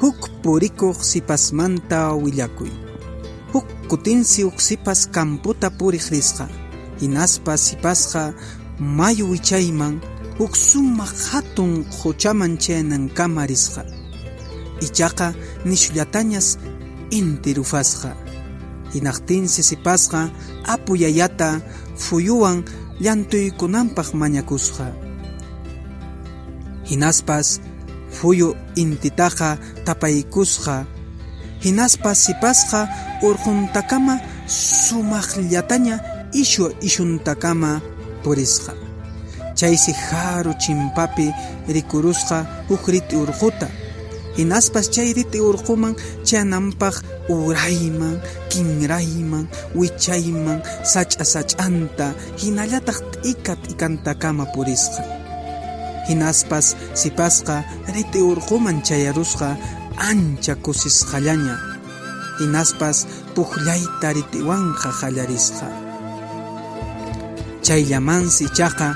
huk purikuq sipasmanta willakuy huk kutinsi huk sipas kamputa puriq risqa hinaspas sipasqa mayu wichayman. Huk sumaq hatun quchaman chaynankama risqa ichaqa nishullatañas inti rufasqa. Hinaqtinsi sipasqa apu yayata fuyuwan llantuykunanpaq mañakusqa. Hinaspas fuyu intitaqa tapaykusqa. Hinaspas sipasqa urquntakama sumaqllataña ishu ishuntakama purisqa. Chaysi haru chimpapi rikurusqa huk riti urquta. Hinaspas chay riti urquman chananpaq urayman kinrayman wichayman sach'a sach'anta hinallataq t'ika t'ikantacama purisqa hinaspas sipasqa riti urquman chayarusqa ancha kusisqallaña hinaspas puqllayta ritiwanqa qallarisqa chayllamansi ichaqa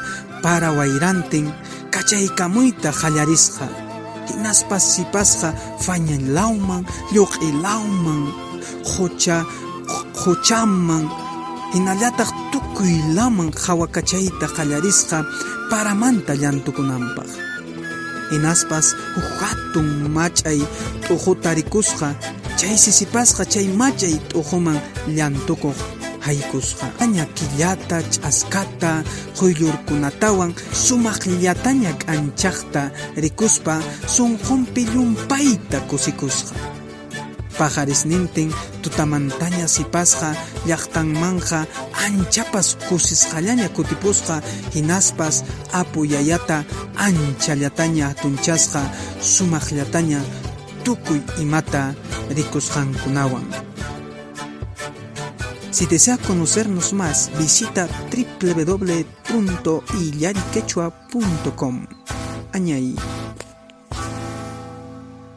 para wayrantin kachaykamuyta qallarisqa hinaspas sipasqa fañanlawman lluq'ilawman qucha quchaman hinallataq tukuylaman hawakachayta qallarisqa paramanta llantukunanpaq. Hinaspas huk hatun mach'ay t'uquta rikusqa chaysi sipasqa chay mach'ay t'uquman llantukuq haykusqa. Aña killata ch'askata quyllurkunatawan sumaqllataña k'anchaqta rikuspa sunqunpi llumpayta kusikusqa pajarisnintin tutamantaña sipasqa llaqtanmanqa anchapas kusisqallaña kutipusqa hinaspas apu yayata anchallataña hatunchasqa sumaqllataña tukuy imata rikusqankunawan Si desea conocernos más, visita www.illariquechua.com. Añaí.